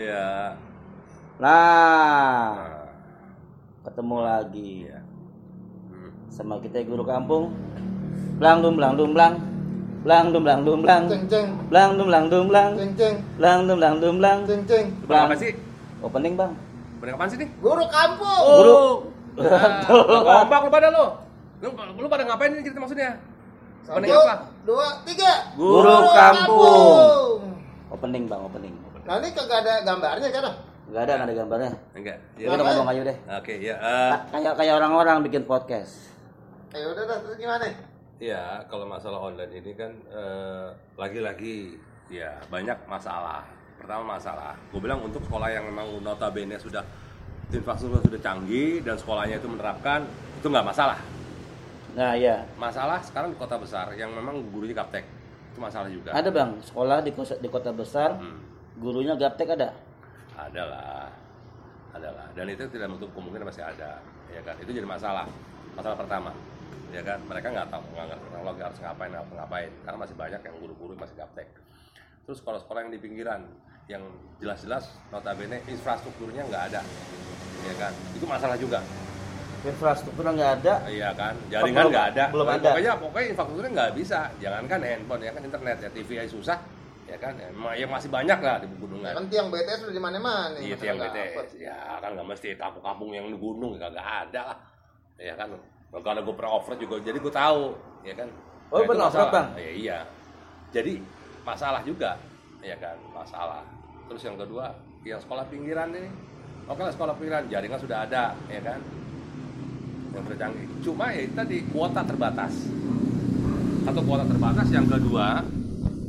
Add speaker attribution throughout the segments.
Speaker 1: Ya.
Speaker 2: Nah,
Speaker 1: Nah,
Speaker 2: ketemu lagi
Speaker 1: iya. Hmm.
Speaker 2: sama kita guru kampung. Blang dum blang dum blang. Blang dum blang dum blang.
Speaker 3: Ceng ceng,
Speaker 2: Blang dum blang dum blang.
Speaker 3: ceng ceng,
Speaker 2: Blang dum blang dum blang.
Speaker 3: ceng ceng.
Speaker 1: Bang apa sih?
Speaker 2: Opening, Bang.
Speaker 1: Bener apaan sih nih?
Speaker 3: Guru kampung.
Speaker 2: Guru.
Speaker 1: Nah, kompak lu pada lu. Lu, lu pada ngapain ini cerita maksudnya?
Speaker 3: Satu,
Speaker 1: Bener apa?
Speaker 3: dua, tiga.
Speaker 2: Guru kampung. Opening, Bang, opening.
Speaker 3: Nah ini kagak ada gambarnya kan?
Speaker 2: Enggak ada, nggak ada gambarnya.
Speaker 1: Enggak.
Speaker 2: Ya,
Speaker 1: Ya.
Speaker 2: kita ngomong aja deh.
Speaker 1: Oke, ya. eh,
Speaker 2: Ka- Kayak kayak orang-orang bikin podcast.
Speaker 3: Eh udah dah, terus gimana?
Speaker 1: Ya, kalau masalah online ini kan eh, lagi-lagi ya banyak masalah. Pertama masalah, gue bilang untuk sekolah yang memang notabene sudah infrastruktur sudah canggih dan sekolahnya itu menerapkan itu nggak masalah.
Speaker 2: Nah, iya.
Speaker 1: Masalah sekarang di kota besar yang memang gurunya gaptek itu masalah juga.
Speaker 2: Ada, Bang. Sekolah di kota, di kota besar,
Speaker 1: Hmm,
Speaker 2: gurunya gaptek ada.
Speaker 1: ada lah, ada lah. Dan itu tidak menutup kemungkinan masih ada, ya kan? Itu jadi masalah. Masalah pertama, ya kan? Mereka nggak tahu nggak ngerti teknologi harus ngapain harus ngapain karena masih banyak yang guru-guru masih gaptek. Terus sekolah-sekolah yang di pinggiran yang jelas-jelas notabene infrastrukturnya nggak ada, ya kan? Itu masalah juga,
Speaker 2: Infrastruktur nggak ada.
Speaker 1: iya kan? Jaringan nggak ada,
Speaker 2: belum ada.
Speaker 1: Pokoknya pokoknya infrastrukturnya nggak bisa. Jangankan handphone ya kan internet ya TV aja susah, ya kan? Ya, yang masih banyak lah di pegunungan.
Speaker 3: Ya kan tiang BTS udah di mana-mana.
Speaker 1: Iya
Speaker 3: masa
Speaker 1: tiang
Speaker 3: nggak
Speaker 1: BTS.
Speaker 3: dapet?
Speaker 1: Ya kan nggak mesti kampung-kampung yang di gunung kagak ada lah. Ya kan. Kalau gue pernah offroad juga, jadi gue tahu, ya kan.
Speaker 2: Oh,
Speaker 1: itu
Speaker 2: pernah offroad. Bang?
Speaker 1: Ya, iya. Jadi masalah juga, ya kan, masalah. Terus yang kedua, yang sekolah pinggiran ini, oke lah sekolah pinggiran, jaringan sudah ada, ya kan. Yang sudah canggih. Cuma ya itu tadi kuota terbatas. Satu kuota terbatas, yang kedua,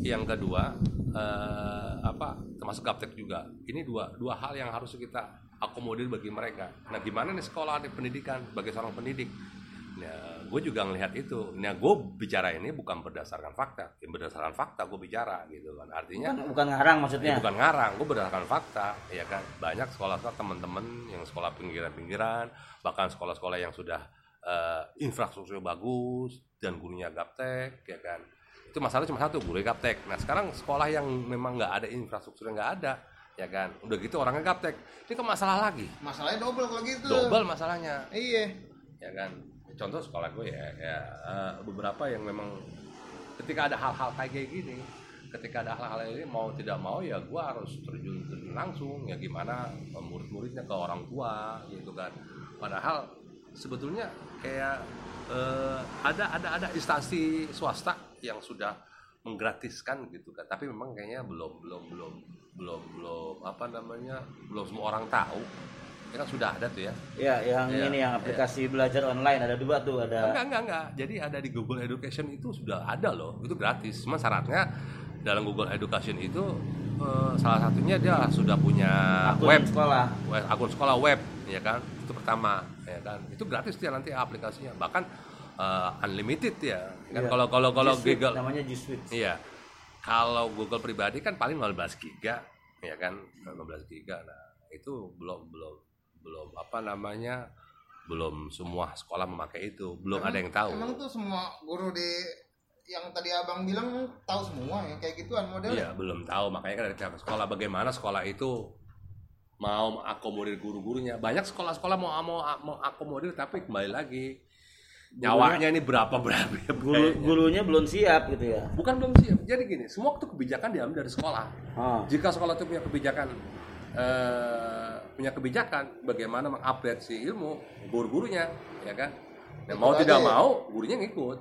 Speaker 1: yang kedua eh, apa termasuk gaptek juga. Ini dua dua hal yang harus kita akomodir bagi mereka. Nah, gimana nih sekolah di pendidikan sebagai seorang pendidik? Nah, gue juga ngelihat itu. Nah, gue bicara ini bukan berdasarkan fakta, ya, berdasarkan fakta gue bicara gitu kan. Artinya
Speaker 2: Bukan, bukan ngarang maksudnya.
Speaker 1: bukan ngarang, gue berdasarkan fakta, ya kan. Banyak sekolah-sekolah teman-teman yang sekolah pinggiran-pinggiran, bahkan sekolah-sekolah yang sudah eh, infrastrukturnya bagus dan gurunya gaptek, ya kan. Itu masalah cuma satu, guru gaptek. Nah sekarang sekolah yang memang nggak ada infrastrukturnya nggak ada, ya kan. Udah gitu orangnya gaptek. Ini ke masalah lagi,
Speaker 3: Masalahnya double kalau gitu.
Speaker 1: double masalahnya,
Speaker 3: Iya.
Speaker 1: ya kan. Contoh sekolah gue ya, ya eh, beberapa yang memang ketika ada hal-hal kayak gini, ketika ada hal-hal ini mau tidak mau ya gue harus terjun terjun langsung ya gimana murid-muridnya ke orang tua gitu kan. Padahal sebetulnya kayak eh, ada ada ada instansi swasta yang sudah menggratiskan gitu kan, tapi memang kayaknya belum belum belum belum belum apa namanya belum semua orang tahu. Ya kan sudah ada tuh ya.
Speaker 2: Ya, yang
Speaker 1: Iya,
Speaker 2: ini yang aplikasi belajar online ada dua tuh, ada
Speaker 1: Enggak, enggak, enggak. Jadi ada di Google Education itu sudah ada loh. Itu gratis. Cuma syaratnya dalam Google Education itu eh, salah satunya dia sudah punya
Speaker 2: akun
Speaker 1: web,
Speaker 2: sekolah.
Speaker 1: web, akun sekolah web, ya kan? Itu pertama, ya kan? Itu gratis dia nanti aplikasinya. Bahkan eh, unlimited ya. Kan
Speaker 2: Iya.
Speaker 1: kalau kalau kalau Google
Speaker 2: namanya G Suite.
Speaker 1: Iya. Kalau Google pribadi kan paling 15 giga, ya kan? 15 giga. Nah, itu belum belum belum apa namanya? Belum semua sekolah memakai itu. Belum ada yang tahu.
Speaker 3: Emang tuh semua guru di yang tadi abang bilang tahu semua yang kayak gituan modelnya.
Speaker 1: Iya, belum tahu. Makanya kan dari pihak sekolah bagaimana sekolah itu mau mengakomodir guru-gurunya. Banyak sekolah-sekolah mau mau mau akomodir tapi kembali lagi nyawanya ini berapa berapa ya
Speaker 2: Guru, gurunya belum siap gitu ya.
Speaker 1: Bukan belum siap. Jadi gini, semua itu kebijakan diambil dari sekolah.
Speaker 2: Oh.
Speaker 1: Jika sekolah itu punya kebijakan eh, punya kebijakan bagaimana mengupdate si ilmu guru-gurunya, ya kan? Nah, mau tidak
Speaker 3: aja.
Speaker 1: mau gurunya ngikut.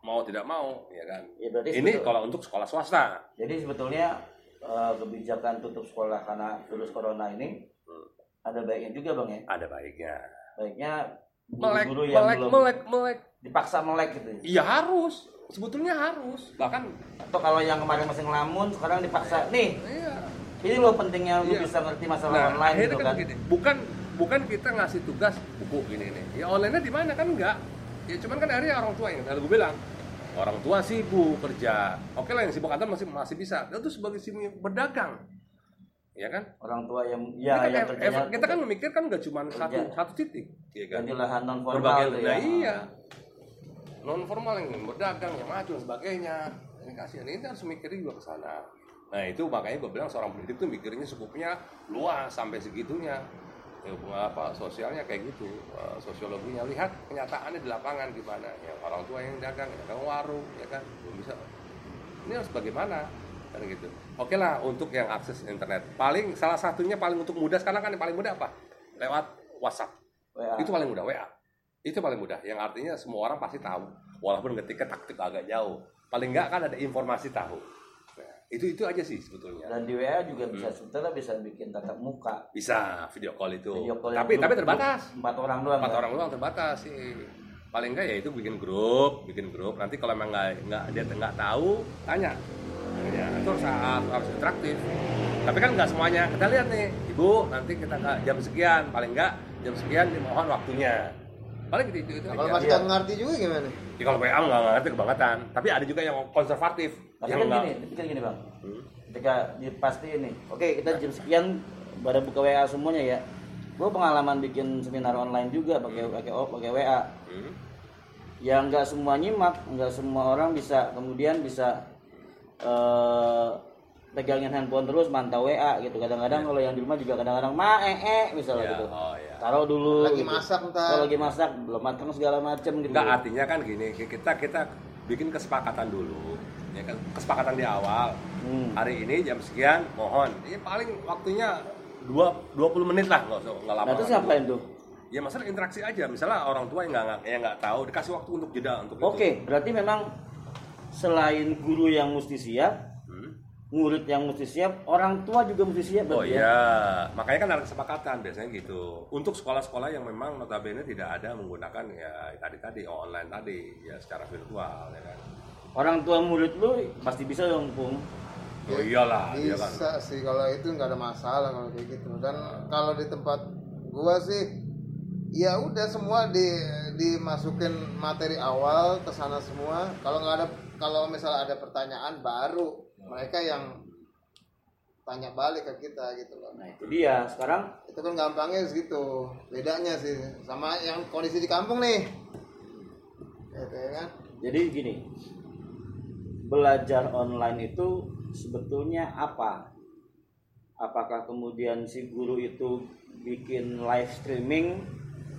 Speaker 1: Mau tidak mau, ya kan?
Speaker 2: Ya, berarti
Speaker 1: Ini kalau untuk sekolah swasta.
Speaker 2: Jadi sebetulnya eh, kebijakan tutup sekolah karena virus corona ini
Speaker 1: Hmm.
Speaker 2: ada baiknya juga bang ya.
Speaker 1: ada baiknya
Speaker 2: Baiknya
Speaker 1: melek
Speaker 2: yang
Speaker 1: melek melek melek
Speaker 2: dipaksa melek gitu. ya.
Speaker 1: iya harus sebetulnya harus bahkan
Speaker 2: Atau kalau yang kemarin masih ngelamun sekarang dipaksa nih.
Speaker 1: iya
Speaker 2: Ini loh pentingnya lu
Speaker 1: Iya.
Speaker 2: bisa ngerti masalah
Speaker 1: nah
Speaker 2: online gitu
Speaker 1: kan
Speaker 2: kan.
Speaker 1: bukan bukan kita ngasih tugas buku gini nih ya online nya di mana kan enggak ya cuman kan akhirnya orang tua yang tadi gue bilang orang tua sibuk kerja oke lah yang sibuk kantor masih masih bisa itu sebagai sibuk berdagang ya kan
Speaker 2: Orang tua yang ya
Speaker 1: kita,
Speaker 2: yang
Speaker 1: kan,
Speaker 2: kerjanya
Speaker 1: kita kan memikir kan nggak cuma satu satu titik ya kan
Speaker 2: ganti lahan non formal
Speaker 1: berbagai nah
Speaker 2: ya.
Speaker 1: iya non formal yang berdagang yang maju dan sebagainya ini kasihan ini harus mikirin juga ke sana Nah itu makanya gue bilang seorang pendidik tuh mikirnya skupnya luas sampai segitunya. Ya, apa sosialnya kayak gitu, eh, sosiologinya lihat kenyataannya di lapangan gimana. Ya orang tua yang dagang, dagang warung, ya kan, belum bisa. Ini harus bagaimana? Kan gitu. Oke lah untuk yang akses internet. Paling salah satunya paling untuk mudah sekarang kan yang paling mudah apa? Lewat WhatsApp.
Speaker 2: WA.
Speaker 1: Itu paling mudah WA. Itu paling mudah. Yang artinya semua orang pasti tahu. Walaupun ketika taktik agak jauh. Paling enggak kan ada informasi tahu. Nah, itu itu aja sih sebetulnya.
Speaker 2: Dan di WA juga bisa sebetulnya bisa bikin tatap muka.
Speaker 1: Bisa video call itu.
Speaker 2: Video call
Speaker 1: tapi tapi terbatas.
Speaker 2: Empat orang doang.
Speaker 1: Empat
Speaker 2: kan?
Speaker 1: orang doang terbatas sih. Paling enggak ya itu bikin grup, bikin grup. Nanti kalau emang nggak nggak dia nggak tahu, tanya. Ya, itu harus, harus interaktif. Tapi kan nggak semuanya. Kita lihat nih, ibu nanti kita nggak jam sekian, paling nggak jam sekian dimohon waktunya. Paling gitu itu, itu
Speaker 3: Nah, kalau masih
Speaker 2: Iya.
Speaker 3: nggak ngerti juga gimana
Speaker 1: Ya, kalau WA nggak ngerti kebangetan. Tapi ada juga yang konservatif.
Speaker 2: Tapi
Speaker 1: yang
Speaker 2: kan
Speaker 1: nggak-
Speaker 2: gini, tapi kan gini bang.
Speaker 1: Hmm.
Speaker 2: Ketika dipasti ini, oke kita jam sekian pada buka WA semuanya ya. Gue pengalaman bikin seminar online juga pakai pakai oh, pakai WA.
Speaker 1: Hmm.
Speaker 2: Ya nggak semua nyimak, nggak semua orang bisa kemudian bisa eh pegangin handphone terus mantau WA gitu. Kadang-kadang kalau yang di rumah juga kadang-kadang ma eh eh misalnya
Speaker 1: Ya,
Speaker 2: gitu.
Speaker 1: oh ya.
Speaker 2: Taruh dulu.
Speaker 3: lagi
Speaker 2: gitu.
Speaker 3: masak ntar
Speaker 2: Kalau lagi masak belum matang segala macem gitu.
Speaker 1: Enggak artinya kan gini, kita kita bikin kesepakatan dulu. Ya kan kesepakatan di awal.
Speaker 2: Hmm.
Speaker 1: Hari ini jam sekian mohon. Ini paling waktunya dua 20 menit lah nggak usah nggak lama.
Speaker 2: Nah itu
Speaker 1: lama.
Speaker 2: siapain tuh?
Speaker 1: Ya masalah interaksi aja. Misalnya orang tua yang nggak yang nggak tahu dikasih waktu untuk jeda untuk itu.
Speaker 2: Oke, berarti memang selain guru yang mesti siap,
Speaker 1: Hmm.
Speaker 2: murid yang mesti siap, orang tua juga mesti siap
Speaker 1: Oh
Speaker 2: berarti ya.
Speaker 1: iya, makanya kan ada kesepakatan biasanya gitu. Untuk sekolah-sekolah yang memang notabene tidak ada menggunakan ya tadi tadi online tadi ya secara virtual ya kan.
Speaker 2: Orang tua murid lu pasti bisa dong, Pung.
Speaker 1: Oh iyalah, dia kan.
Speaker 3: bisa sih kalau itu nggak ada masalah kalau kayak gitu dan kalau di tempat gua sih ya udah semua di dimasukin materi awal ke sana semua kalau nggak ada kalau misalnya ada pertanyaan baru mereka yang tanya balik ke kita gitu loh
Speaker 2: Nah, itu dia. Sekarang
Speaker 3: itu kan gampangnya segitu bedanya sih sama yang kondisi di kampung nih gitu ya kan
Speaker 2: jadi gini. Belajar online itu sebetulnya apa? Apakah kemudian si guru itu bikin live streaming,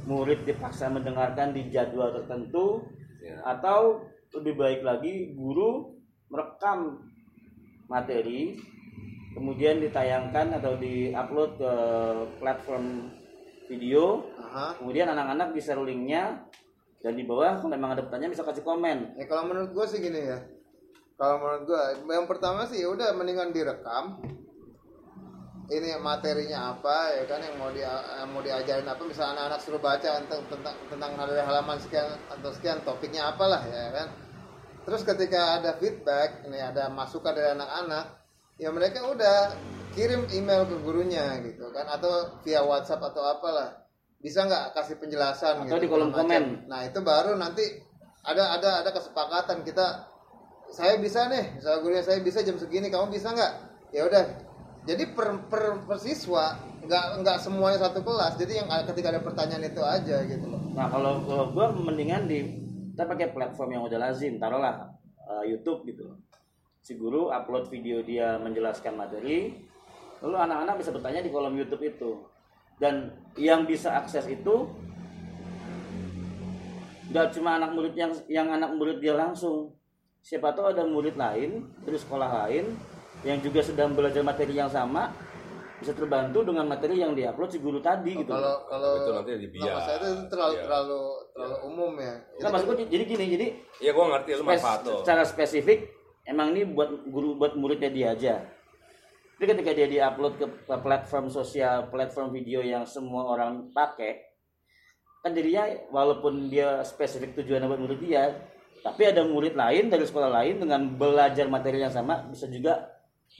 Speaker 2: murid dipaksa mendengarkan di jadwal tertentu,
Speaker 1: Ya.
Speaker 2: atau lebih baik lagi guru merekam materi kemudian ditayangkan atau diupload ke platform video
Speaker 3: Aha.
Speaker 2: kemudian anak-anak bisa linknya dan di bawah kalau memang ada pertanyaan bisa kasih komen
Speaker 3: Ya kalau menurut gue sih gini ya. Kalau menurut gue, yang pertama sih ya udah mendingan direkam. Ini materinya apa ya kan yang mau yang mau diajarin apa misalnya anak-anak suruh baca tentang tentang tentang halaman sekian atau sekian topiknya apalah ya kan. Terus ketika ada feedback, ini ada masukan dari anak-anak, ya mereka udah kirim email ke gurunya gitu kan atau via WhatsApp atau apalah. Bisa nggak kasih penjelasan
Speaker 2: Atau di kolom
Speaker 3: segala macam.
Speaker 2: komen.
Speaker 3: Nah, itu baru nanti ada ada ada kesepakatan kita saya bisa nih, misalnya gurunya saya bisa jam segini, kamu bisa nggak? Ya udah. Jadi per, per, per siswa nggak nggak semuanya satu kelas. Jadi yang ketika ada pertanyaan itu aja gitu loh.
Speaker 2: nah kalau kalau gue mendingan di kita pakai platform yang udah lazim taruhlah eh, YouTube gitu si guru upload video dia menjelaskan materi lalu anak-anak bisa bertanya di kolom YouTube itu dan yang bisa akses itu nggak cuma anak murid yang yang anak murid dia langsung siapa tahu ada murid lain dari sekolah lain yang juga sedang belajar materi yang sama bisa terbantu dengan materi yang diupload si guru tadi gitu
Speaker 3: Kalau kalau
Speaker 1: Itu nanti di biar.
Speaker 3: nama saya itu terlalu
Speaker 1: Iya.
Speaker 3: terlalu terlalu umum ya.
Speaker 2: Nah, maksud gue jadi gini, jadi
Speaker 1: Iya, gua ngerti lu
Speaker 2: spes-
Speaker 1: manfaat tuh.
Speaker 2: secara spesifik emang ini buat guru buat muridnya dia aja. Tapi ketika dia diupload ke, ke platform sosial, platform video yang semua orang pakai, kan jadinya walaupun dia spesifik tujuannya buat murid dia, tapi ada murid lain dari sekolah lain dengan belajar materi yang sama bisa juga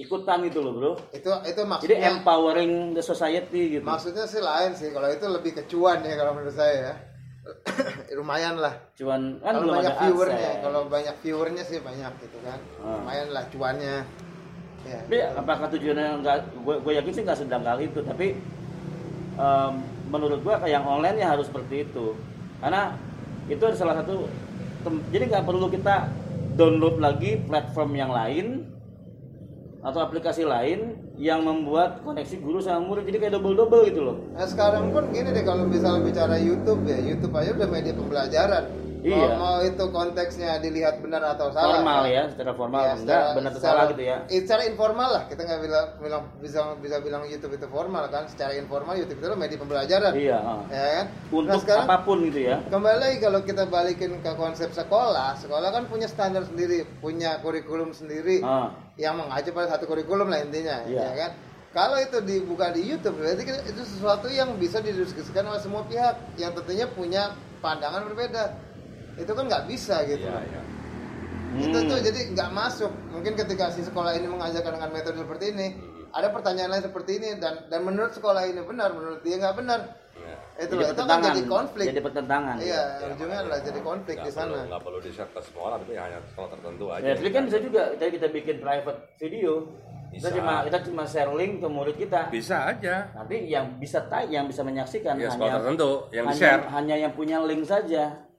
Speaker 2: ikutan gitu loh bro.
Speaker 3: itu itu
Speaker 2: Jadi
Speaker 3: maksudnya
Speaker 2: empowering the society gitu.
Speaker 3: maksudnya sih lain sih. Kalau itu lebih kecuan ya kalau menurut saya ya. Lumayan lah.
Speaker 2: Cuman kan
Speaker 3: kalau banyak viewernya, kalau banyak viewernya sih banyak gitu kan.
Speaker 2: Hmm.
Speaker 3: Lumayan lah cuannya. Ya.
Speaker 2: Tapi apakah tujuannya enggak gue, gue yakin sih nggak sedang kali itu tapi em, menurut gue kayak yang online ya harus seperti itu karena itu adalah salah satu jadi nggak perlu kita download lagi platform yang lain atau aplikasi lain yang membuat koneksi guru sama murid jadi kayak double double gitu loh
Speaker 3: Nah sekarang pun gini deh kalau misalnya bicara YouTube ya YouTube aja udah media pembelajaran.
Speaker 2: Iya.
Speaker 3: Mau, mau itu konteksnya dilihat benar atau salah.
Speaker 2: formal ya secara formal
Speaker 3: Ya,
Speaker 2: enggak
Speaker 3: secara-
Speaker 2: benar atau
Speaker 3: secara-
Speaker 2: salah gitu ya
Speaker 3: Secara informal lah kita nggak bilang, bilang bisa bisa bilang YouTube itu formal kan. Secara informal YouTube itu media pembelajaran.
Speaker 2: iya.
Speaker 3: Ya kan.
Speaker 2: untuk
Speaker 3: nah sekarang
Speaker 2: apa pun gitu ya
Speaker 3: kembali lagi kalau kita balikin ke konsep sekolah, sekolah kan punya standar sendiri, punya kurikulum sendiri
Speaker 2: ah.
Speaker 3: yang mengacu pada satu kurikulum lah intinya,
Speaker 2: Iya.
Speaker 3: ya kan? Kalau itu dibuka di YouTube, berarti kan itu sesuatu yang bisa didiskusikan oleh semua pihak yang tentunya punya pandangan berbeda. Itu kan nggak bisa gitu.
Speaker 1: Iya, iya.
Speaker 3: Itu
Speaker 2: Hmm.
Speaker 3: tuh jadi nggak masuk. Mungkin ketika si sekolah ini mengajarkan dengan metode seperti ini, ada pertanyaan lain seperti ini dan dan menurut sekolah ini benar, menurut dia nggak benar.
Speaker 1: Iya.
Speaker 3: Itu
Speaker 2: jadi
Speaker 3: itu kan
Speaker 2: pertentangan
Speaker 3: jadi konflik.
Speaker 2: jadi pertentangan
Speaker 3: Iya, ujungnya adalah jadi konflik
Speaker 1: Nggak
Speaker 3: di sana.
Speaker 1: nggak perlu di share ke semua orang tapi hanya sekolah tertentu aja
Speaker 2: ya tapi kan bisa juga kita kita bikin private video kita
Speaker 1: Bisa.
Speaker 2: cuma kita cuma share link ke murid kita
Speaker 1: bisa aja
Speaker 2: nanti yang bisa tay yang bisa menyaksikan
Speaker 1: ya
Speaker 2: hanya
Speaker 1: tertentu yang di
Speaker 2: hanya,
Speaker 1: share
Speaker 2: hanya yang punya link saja
Speaker 3: Ya,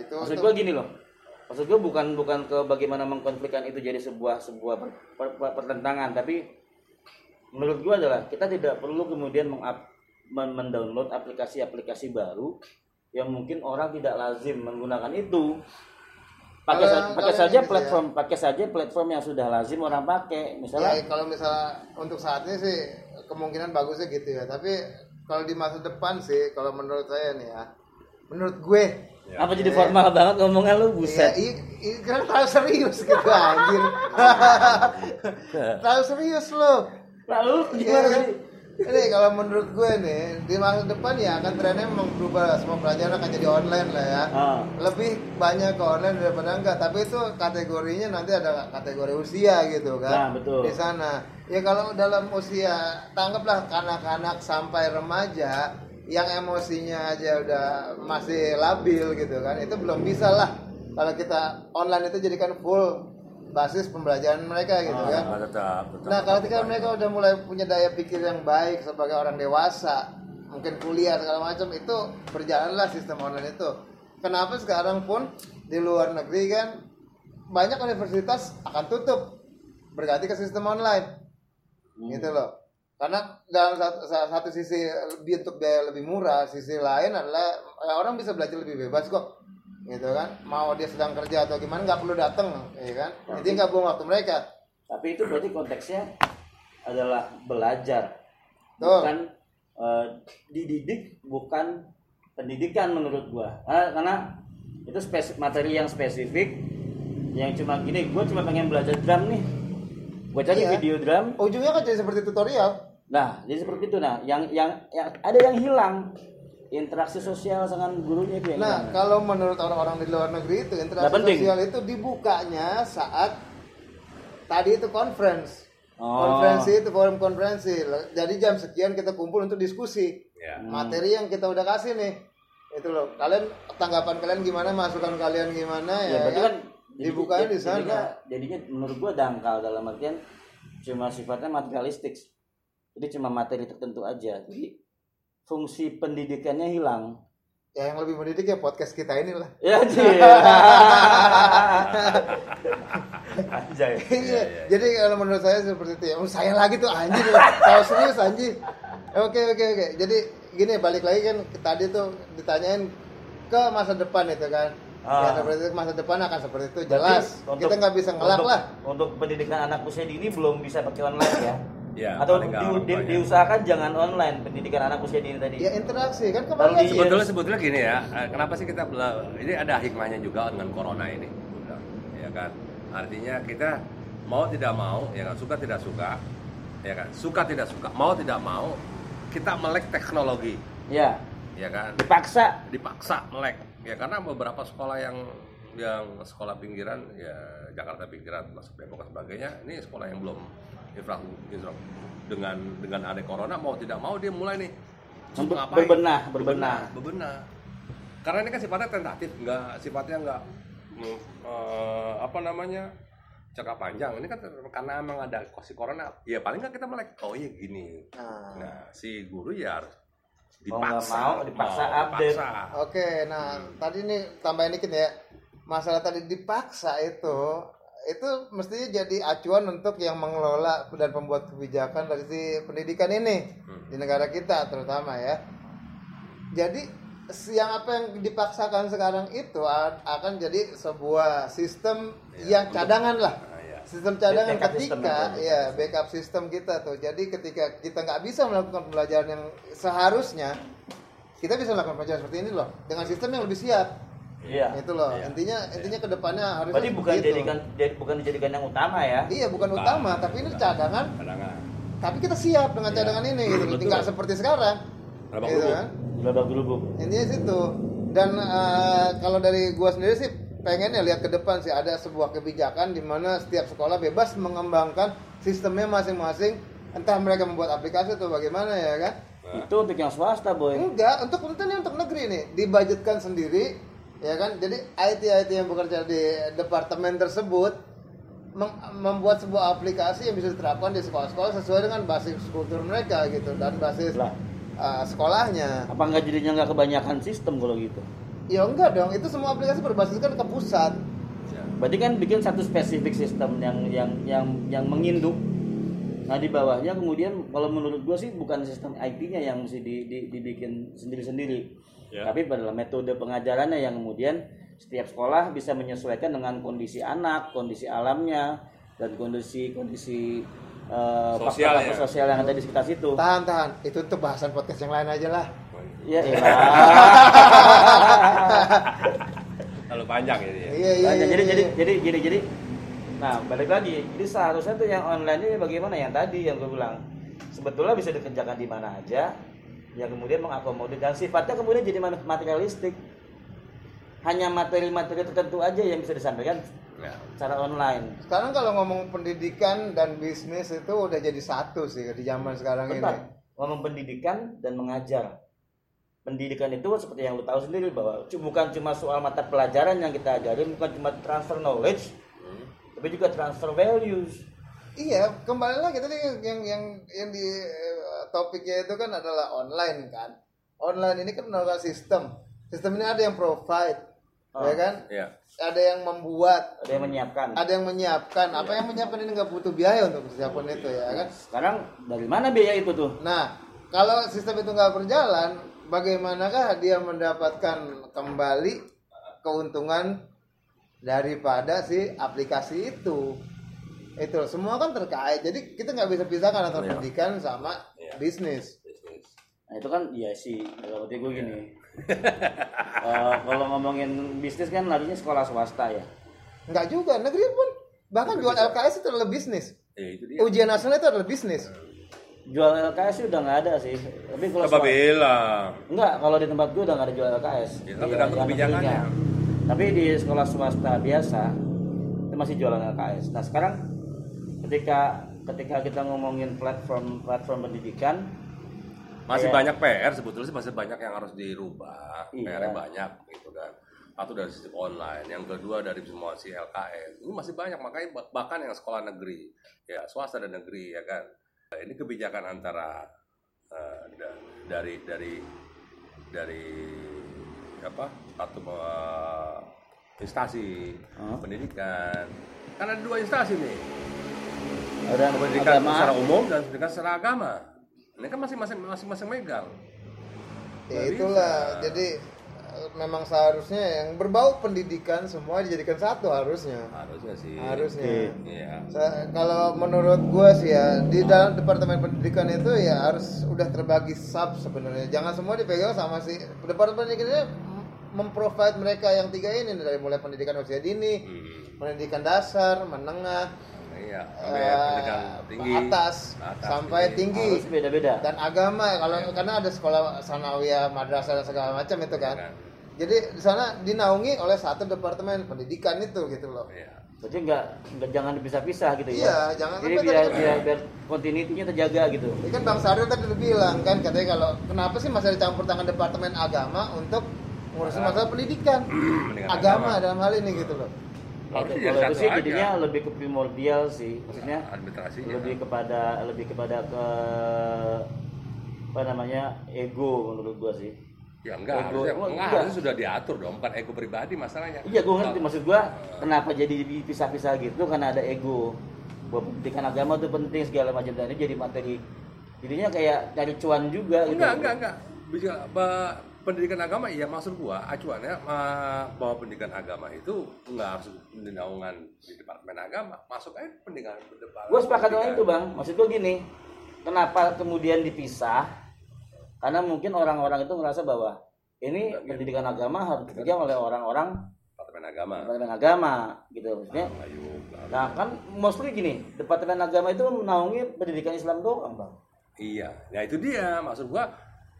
Speaker 3: itu
Speaker 2: maksud gue gini loh maksud gue bukan bukan ke bagaimana mengkonflikkan itu jadi sebuah sebuah per- per- per- pertentangan tapi menurut gue adalah kita tidak perlu kemudian mengap- men- mendownload aplikasi-aplikasi baru yang mungkin orang tidak lazim menggunakan itu pakai sa- pakai saja
Speaker 3: gitu ya.
Speaker 2: platform pakai saja platform yang sudah lazim orang pakai misalnya
Speaker 3: Ya, kalau misalnya untuk saat ini sih kemungkinan bagusnya gitu ya. Tapi kalau di masa depan sih, kalau menurut saya nih ya, menurut gue,
Speaker 1: Ya.
Speaker 2: apa jadi formal banget ngomongnya lu
Speaker 3: iya,
Speaker 2: buset
Speaker 3: i, i, kan terlalu serius gitu anjir. terlalu serius lo.
Speaker 2: lalu
Speaker 3: Iya,
Speaker 2: gimana
Speaker 3: kan?
Speaker 2: tadi
Speaker 3: Ini kalau menurut gue nih di masa depan ya akan trennya memang berubah semua pelajaran akan jadi online lah ya.
Speaker 2: Ah.
Speaker 3: Lebih banyak ke online daripada enggak, tapi itu kategorinya nanti ada kategori usia gitu kan.
Speaker 2: Nah, betul.
Speaker 3: Di sana. Ya kalau dalam usia tanggaplah kanak-kanak sampai remaja yang emosinya aja udah masih labil gitu kan. Itu belum bisa lah kalau kita online itu jadikan full basis pembelajaran mereka gitu
Speaker 2: Ah,
Speaker 3: kan.
Speaker 1: Nah, tetap, tetap.
Speaker 3: Nah, kalau ketika mereka udah mulai punya daya pikir yang baik sebagai orang dewasa, mungkin kuliah segala macam itu berjalanlah sistem online itu. Kenapa sekarang pun di luar negeri kan banyak universitas akan tutup berganti ke sistem online, gitu loh. Karena dalam satu, satu sisi lebih untuk biaya lebih murah, sisi lain adalah ya, orang bisa belajar lebih bebas kok, gitu kan. Mau dia sedang kerja atau gimana nggak perlu datang, ya kan. Jadi nggak buang waktu mereka.
Speaker 2: Tapi itu berarti konteksnya adalah belajar,
Speaker 3: Betul.
Speaker 2: bukan eh, dididik, bukan pendidikan menurut gua. Karena, karena itu spesif, materi yang spesifik, yang cuma gini, gua cuma pengen belajar drum nih, gua cari
Speaker 3: Iya.
Speaker 2: video drum.
Speaker 3: ujungnya kan jadi seperti tutorial
Speaker 2: Nah, jadi seperti itu. Nah, yang yang, yang ada yang hilang interaksi sosial dengan gurunya itu yang
Speaker 3: nah
Speaker 2: hilang.
Speaker 3: kalau menurut orang-orang di luar negeri itu interaksi
Speaker 2: penting.
Speaker 3: sosial itu dibukanya saat tadi itu conference
Speaker 2: Oh.
Speaker 3: konferensi itu forum konferensi jadi jam sekian kita kumpul untuk diskusi
Speaker 1: Ya.
Speaker 3: materi yang kita udah kasih nih itu loh kalian tanggapan kalian gimana masukan kalian gimana
Speaker 2: ya,
Speaker 3: ya,
Speaker 2: berarti
Speaker 3: kan?
Speaker 2: kan
Speaker 3: dibukanya di sana
Speaker 2: jadinya, jadinya menurut gua dangkal dalam artian cuma sifatnya materialistik jadi cuma materi tertentu aja jadi fungsi pendidikannya hilang
Speaker 3: ya yang lebih mendidik ya podcast kita inilah
Speaker 2: ya sih Anjay.
Speaker 3: Iya, jadi kalau menurut saya seperti itu ya. Oh, saya lagi tuh anjir, tahu serius anjir. Oke oke oke. Jadi gini balik lagi kan tadi tuh ditanyain ke masa depan itu kan. Ya
Speaker 2: Ah.
Speaker 3: seperti itu masa depan akan seperti itu jelas.
Speaker 2: Berarti
Speaker 3: Kita nggak bisa ngelak
Speaker 2: untuk-
Speaker 3: lah.
Speaker 2: untuk pendidikan anak usia dini belum bisa pakai online ya
Speaker 1: Ya,
Speaker 2: atau di- di- diusahakan jangan online pendidikan anak usia dini tadi.
Speaker 3: Ya interaksi. Kan
Speaker 2: di-
Speaker 3: lagi.
Speaker 1: sebetulnya sebetulnya gini ya eh, kenapa sih kita bela- ini ada hikmahnya juga dengan corona ini? Ya kan? Artinya kita mau tidak mau ya kan? Suka tidak suka ya kan? Suka tidak suka mau tidak mau kita melek teknologi.
Speaker 2: Ya.
Speaker 1: Ya kan?
Speaker 2: Dipaksa.
Speaker 1: Dipaksa melek. Ya karena beberapa sekolah yang yang sekolah pinggiran ya Jakarta pinggiran masuk Depok dan sebagainya ini sekolah yang belum infrastruktur dengan dengan ada corona mau tidak mau dia mulai nih
Speaker 2: Ber-
Speaker 1: ngapain?
Speaker 2: berbenah, berbenah.
Speaker 1: berbenah karena ini kan sifatnya tentatif nggak sifatnya nggak eh, apa namanya jangka panjang ini kan karena emang ada si corona ya paling nggak kita melek oh iya gini
Speaker 3: Nah,
Speaker 1: nah si guru ya harus
Speaker 2: Mau
Speaker 1: dipaksa
Speaker 2: mau, dipaksa
Speaker 1: mau,
Speaker 2: update.
Speaker 1: dipaksa.
Speaker 3: Oke, nah tadi nih tambahin dikit ya. Masalah tadi dipaksa itu itu mestinya jadi acuan untuk yang mengelola dan pembuat kebijakan dari si pendidikan ini di negara kita terutama ya. Jadi yang apa yang dipaksakan sekarang itu akan jadi sebuah sistem yang cadangan lah.
Speaker 1: Nah, ya.
Speaker 3: Sistem cadangan
Speaker 2: Backup system
Speaker 3: ketika
Speaker 2: itu.
Speaker 3: ya backup sistem kita tuh. Jadi ketika kita nggak bisa melakukan pembelajaran yang seharusnya, kita bisa melakukan pembelajaran seperti ini loh dengan sistem yang lebih siap.
Speaker 2: Iya.
Speaker 3: Itu loh.
Speaker 1: Iya.
Speaker 3: Intinya intinya ke depannya harus
Speaker 2: Berarti bukan
Speaker 3: gitu.
Speaker 2: dijadikan jadi- bukan dijadikan yang utama ya.
Speaker 3: Iya bukan
Speaker 1: Bukan.
Speaker 3: utama, tapi ini cadangan.
Speaker 1: Cadangan.
Speaker 3: Tapi kita siap dengan
Speaker 1: Iya.
Speaker 3: cadangan ini gitu.
Speaker 1: Betul.
Speaker 3: Tinggal seperti sekarang.
Speaker 1: Berapa
Speaker 3: Gitu kan.
Speaker 2: Babak gerubuk.
Speaker 3: Intinya situ. Dan eh, kalau dari gua sendiri sih pengennya lihat ke depan sih ada sebuah kebijakan di mana setiap sekolah bebas mengembangkan sistemnya masing-masing. Entah mereka membuat aplikasi atau bagaimana ya kan.
Speaker 1: Nah,
Speaker 2: Itu untuk yang swasta, boy.
Speaker 3: Enggak, untuk untuk ini untuk negeri nih dibudgetkan sendiri, ya kan? Jadi IT IT yang bekerja di departemen tersebut mem- membuat sebuah aplikasi yang bisa diterapkan di sekolah-sekolah sesuai dengan basis kultur mereka gitu dan basis
Speaker 2: Lah.
Speaker 3: uh, sekolahnya.
Speaker 2: Apa enggak jadinya enggak kebanyakan sistem kalau gitu?
Speaker 3: Ya enggak dong, itu semua aplikasi berbasiskan ke pusat.
Speaker 1: ya.
Speaker 2: Berarti kan bikin satu spesifik sistem yang yang yang yang menginduk. Nah di bawahnya kemudian kalau menurut gue sih bukan sistem IT-nya yang mesti di, di- dibikin sendiri-sendiri,
Speaker 1: Ya.
Speaker 2: tapi pada metode pengajarannya yang kemudian setiap sekolah bisa menyesuaikan dengan kondisi anak, kondisi alamnya, dan kondisi kondisi eh,
Speaker 1: Sosial ya.
Speaker 2: sosial yang ada di sekitar situ.
Speaker 3: Tahan tahan, itu untuk bahasan podcast yang lain aja lah.
Speaker 2: Ya, iya.
Speaker 1: Terlalu panjang ini ya.
Speaker 3: Iya iya.
Speaker 2: Banyak.
Speaker 3: iya,
Speaker 2: jadi,
Speaker 3: iya.
Speaker 2: jadi jadi jadi jadi nah balik lagi jadi seharusnya tuh yang online ini bagaimana yang tadi yang gue bilang sebetulnya bisa dikerjakan di mana aja yang kemudian mengakomodir dan sifatnya kemudian jadi materialistik hanya materi-materi tertentu aja yang bisa disampaikan
Speaker 1: Ya.
Speaker 2: secara online
Speaker 3: Sekarang kalau ngomong pendidikan dan bisnis itu udah jadi satu sih di zaman sekarang ini.
Speaker 2: Bentar, ngomong pendidikan dan mengajar pendidikan itu seperti yang lu tahu sendiri bahwa bukan cuma soal mata pelajaran yang kita ajarin bukan cuma transfer knowledge
Speaker 1: Hmm.
Speaker 2: tapi juga transfer values
Speaker 3: Iya, kembali lagi tadi yang yang yang, yang di eh, topiknya itu kan adalah online kan. Online ini kan merupakan sistem. Sistem ini ada yang provide,
Speaker 2: Oh.
Speaker 3: ya kan?
Speaker 1: Ya.
Speaker 3: Ada yang membuat,
Speaker 2: ada yang menyiapkan
Speaker 3: ada yang menyiapkan. Apa yang menyiapkan ini nggak butuh biaya untuk persiapan itu ya kan?
Speaker 2: sekarang dari mana biaya itu tuh
Speaker 3: Nah, kalau sistem itu nggak berjalan, bagaimanakah dia mendapatkan kembali keuntungan daripada si aplikasi itu? Itu semua kan terkait. Jadi kita nggak bisa pisahkan antara
Speaker 1: Iya.
Speaker 3: pendidikan sama
Speaker 1: Iya.
Speaker 3: bisnis.
Speaker 1: Bisnis.
Speaker 2: nah itu kan iya sih kalau berarti gue gini Eh, kalau ngomongin bisnis kan larinya sekolah swasta ya
Speaker 3: Nggak juga, negeri pun bahkan jual LKS itu adalah bisnis.
Speaker 1: Ya, itu dia.
Speaker 3: Ujian nasional itu adalah bisnis.
Speaker 2: jual LKS sih udah nggak ada sih tapi kalau
Speaker 1: Coba
Speaker 2: swasta-
Speaker 1: bilang.
Speaker 2: enggak kalau di tempat gue udah nggak ada jual LKS
Speaker 1: Ya,
Speaker 2: Di yang
Speaker 1: kebijakannya.
Speaker 2: tapi di sekolah swasta biasa itu masih jualan LKS nah sekarang ketika ketika kita ngomongin platform platform pendidikan
Speaker 1: Masih
Speaker 2: Iya.
Speaker 1: banyak PR sebetulnya sih masih banyak yang harus dirubah.
Speaker 2: Iya.
Speaker 1: PR yang banyak gitu kan. Satu dari sisi online, yang kedua dari semua si LKS. Ini masih banyak makanya bah- bahkan yang sekolah negeri, ya swasta dan negeri ya kan. Ini kebijakan antara da- dari dari dari apa satu eh, instansi
Speaker 2: Hah?
Speaker 1: pendidikan. Kan ada dua instansi nih,
Speaker 2: ada
Speaker 1: pendidikan
Speaker 2: agama
Speaker 1: secara umum dan pendidikan secara agama. Ini kan masing-masing masing-masing megang.
Speaker 3: Ya itulah.
Speaker 1: bisa.
Speaker 3: Jadi eh, memang seharusnya yang berbau pendidikan semua dijadikan satu harusnya.
Speaker 1: Harusnya sih.
Speaker 3: Harusnya.
Speaker 1: Iya.
Speaker 3: Sa- kalau menurut gua sih ya di dalam departemen pendidikan itu ya harus udah terbagi sub sebenarnya jangan semua dipegang sama si departemen pendidikan ini mem- memprovide mereka yang tiga ini dari mulai pendidikan usia dini
Speaker 1: Hmm.
Speaker 3: pendidikan dasar menengah
Speaker 1: Iya. Sampai
Speaker 3: eh,
Speaker 1: pendidikan tinggi.
Speaker 3: atas,
Speaker 1: Atas,
Speaker 3: sampai tinggi.
Speaker 2: Harus beda-beda.
Speaker 3: Dan agama kalau karena ada sekolah sanawiyah madrasah dan segala macam itu kan.
Speaker 1: Kan?
Speaker 3: jadi di sana dinaungi oleh satu departemen pendidikan itu gitu loh.
Speaker 1: Iya.
Speaker 2: berarti nggak nggak jangan dipisah-pisah gitu ya?
Speaker 3: Iya, jangan
Speaker 2: jadi biar
Speaker 3: tadi-
Speaker 2: biar biar continuity-nya terjaga gitu.
Speaker 3: Ini kan Bang Saril tadi udah bilang kan katanya kalau kenapa sih masih ada campur tangan departemen agama untuk ngurusin masalah pendidikan?
Speaker 1: Pendidikan
Speaker 3: agama. dalam hal ini gitu loh.
Speaker 2: Nah, itu-
Speaker 1: jadi
Speaker 2: kalau itu
Speaker 1: satu
Speaker 2: sih
Speaker 1: aja.
Speaker 2: jadinya lebih ke primordial sih maksudnya
Speaker 1: Administrasinya.
Speaker 2: lebih kepada lebih kepada ke apa namanya ego menurut gua sih
Speaker 1: Ya enggak,
Speaker 2: Ego-
Speaker 1: harusnya, enggak,
Speaker 2: enggak.
Speaker 1: harusnya sudah diatur dong, bukan ego pribadi masalahnya.
Speaker 2: Iya, gue ngerti maksud gua kenapa jadi dipisah-pisah gitu karena ada ego. Bahwa pendidikan agama tuh penting segala macam dan ini jadi materi. Jadinya kayak cari cuan juga gitu.
Speaker 1: Enggak, enggak, enggak. Bisa pendidikan agama iya maksud gua acuannya bahwa pendidikan agama itu enggak harus di naungan di departemen agama, masuk aja pendidikan pendidikan.
Speaker 2: Gue sepakat dengan itu bang. Maksud gue gini, kenapa kemudian dipisah? Karena mungkin orang-orang itu ngerasa bahwa ini pendidikan agama harus dipegang oleh orang-orang
Speaker 1: Departemen agama.
Speaker 2: departemen agama gitu maksudnya.
Speaker 1: Ayo,
Speaker 2: Nah kan mostly gini, departemen agama itu menaungi pendidikan Islam doang bang.
Speaker 1: Iya, ya itu dia maksud gua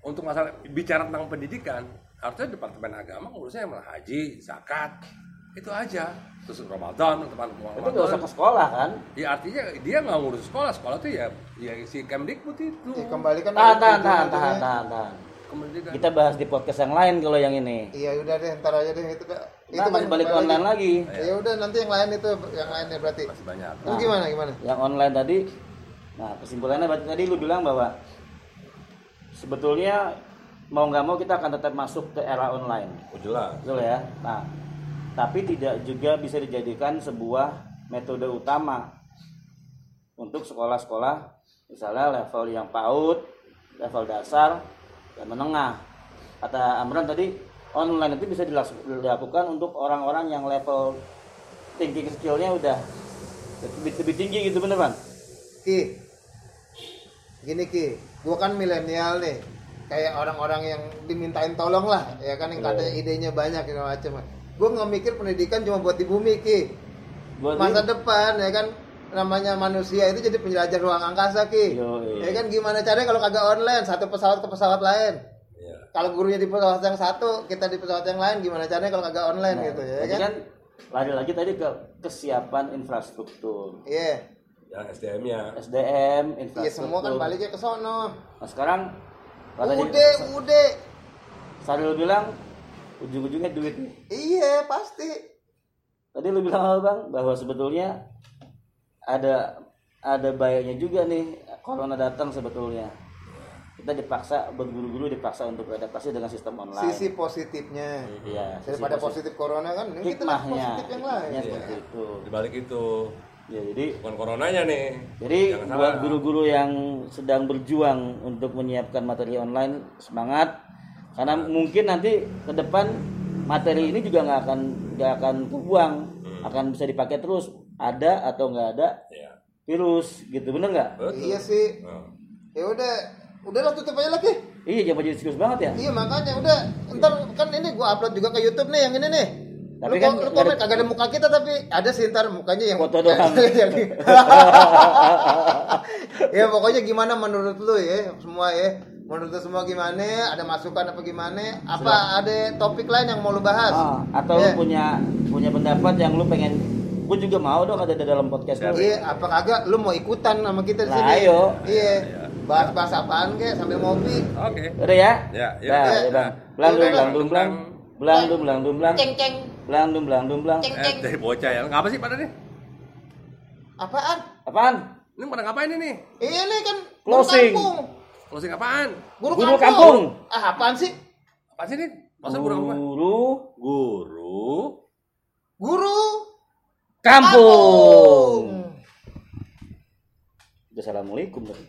Speaker 1: untuk masalah bicara tentang pendidikan harusnya departemen agama ngurusnya yang haji, zakat itu aja terus Ramadan teman
Speaker 2: Itu nggak usah ke sekolah kan?
Speaker 1: Ya artinya dia nggak ngurus sekolah, sekolah tuh ya ya si Kemdikbud itu.
Speaker 3: Ya, kembali kan
Speaker 2: Tahan, tahan, tahan, tahan, tahan, tahan. Kita bahas di podcast yang lain kalau yang ini.
Speaker 3: Iya udah deh ntar aja deh itu.
Speaker 2: Nah, masih balik ke online lagi.
Speaker 3: Ya udah nanti yang lain itu yang lainnya berarti.
Speaker 1: masih banyak.
Speaker 3: Lu gimana gimana?
Speaker 2: Yang online tadi, nah kesimpulannya berarti tadi lu bilang bahwa sebetulnya mau nggak mau kita akan tetap masuk ke era online,
Speaker 1: Oh, jelas.
Speaker 2: betul ya. Nah, tapi tidak juga bisa dijadikan sebuah metode utama untuk sekolah-sekolah misalnya level yang PAUD, level dasar dan menengah. Kata Amran tadi online itu bisa dilakukan untuk orang-orang yang level thinking skillnya udah lebih, lebih tinggi gitu bener Bang?
Speaker 3: Ki. Gini Ki, gua kan milenial nih. Kayak orang-orang yang dimintain tolong lah, ya kan yang katanya idenya banyak segala macam. Gua nggak mikir pendidikan cuma buat di bumi Ki.
Speaker 2: Buat
Speaker 3: Masa
Speaker 2: lu-
Speaker 3: depan ya kan namanya manusia itu jadi penjelajah ruang angkasa Ki.
Speaker 2: Yoi.
Speaker 3: Ya kan gimana caranya kalau kagak online satu pesawat ke pesawat lain.
Speaker 1: Iya.
Speaker 3: Kalau gurunya di pesawat yang satu, kita di pesawat yang lain gimana caranya kalau kagak online
Speaker 2: Nah,
Speaker 3: gitu ya kan?
Speaker 2: kan lari lagi tadi ke kesiapan infrastruktur,
Speaker 3: Iya.
Speaker 1: Yang SDM-nya.
Speaker 2: SDM,
Speaker 3: Iya
Speaker 2: infrastruktur.
Speaker 3: semua kan baliknya ke sono.
Speaker 2: Nah sekarang kata dia-
Speaker 3: Udah, udah.
Speaker 2: Saril bilang ujung-ujungnya duit nih.
Speaker 3: Iya, pasti.
Speaker 2: Tadi lu bilang apa bang bahwa sebetulnya ada ada baiknya juga nih corona datang sebetulnya. Kita dipaksa berguru-guru dipaksa untuk beradaptasi dengan sistem online.
Speaker 3: Sisi positifnya.
Speaker 2: Iya, sisi
Speaker 3: Daripada
Speaker 2: positif.
Speaker 3: positif corona kan, ini kita positif yang lain.
Speaker 2: hikmahnya seperti itu.
Speaker 1: Di balik itu
Speaker 2: Ya jadi
Speaker 1: bukan coronanya nih.
Speaker 2: Jadi buat guru-guru yang sedang berjuang untuk menyiapkan materi online semangat karena mungkin nanti ke depan materi ini juga nggak akan nggak akan kebuang akan bisa dipakai terus ada atau nggak ada
Speaker 1: Iya.
Speaker 2: virus gitu bener nggak?
Speaker 3: Iya sih.
Speaker 1: Oh.
Speaker 3: Ya udah, udahlah tutup aja lagi.
Speaker 2: Iya jangan jadi serius banget ya.
Speaker 3: Iya makanya udah, ntar kan ini gua upload juga ke YouTube nih yang ini nih.
Speaker 2: Tapi
Speaker 3: lu,
Speaker 2: kan
Speaker 3: lu komen
Speaker 2: ada-
Speaker 3: kagak ada muka kita tapi ada sih ntar mukanya yang
Speaker 2: Foto doang.
Speaker 3: Jadi- ya pokoknya gimana menurut lu ya semua ya menurut lu semua gimana ada masukan apa gimana apa ada topik lain yang mau lu bahas
Speaker 2: Ah, atau
Speaker 3: Iya.
Speaker 2: lu punya punya pendapat yang lu pengen gue juga mau dong ada di dalam podcast lu.
Speaker 3: Iya, apa kagak lu mau ikutan sama kita di sini?
Speaker 2: ayo.
Speaker 3: Iya. Bahas-bahas apaan kek sambil ngopi.
Speaker 1: Oke.
Speaker 2: Udah ya?
Speaker 1: Ya, ya.
Speaker 3: Ya.
Speaker 2: ya. Belang belang belang. Belang belang belang. Belang belang.
Speaker 3: Ceng
Speaker 1: Eh,
Speaker 3: ceng.
Speaker 1: dari bocah ya. Ngapa sih pada nih?
Speaker 3: Apaan?
Speaker 2: Apaan?
Speaker 1: Ini pada ngapain ini?
Speaker 3: Ini kan guru
Speaker 2: Closing.
Speaker 3: kampung.
Speaker 1: Closing apaan?
Speaker 3: Guru,
Speaker 2: Guru
Speaker 3: kampung.
Speaker 2: kampung.
Speaker 3: Ah, apaan sih?
Speaker 1: Apa sih ini? Masa guru apa?
Speaker 2: Guru
Speaker 1: Guru
Speaker 3: Guru
Speaker 2: kampung. Udah assalamualaikum tadi.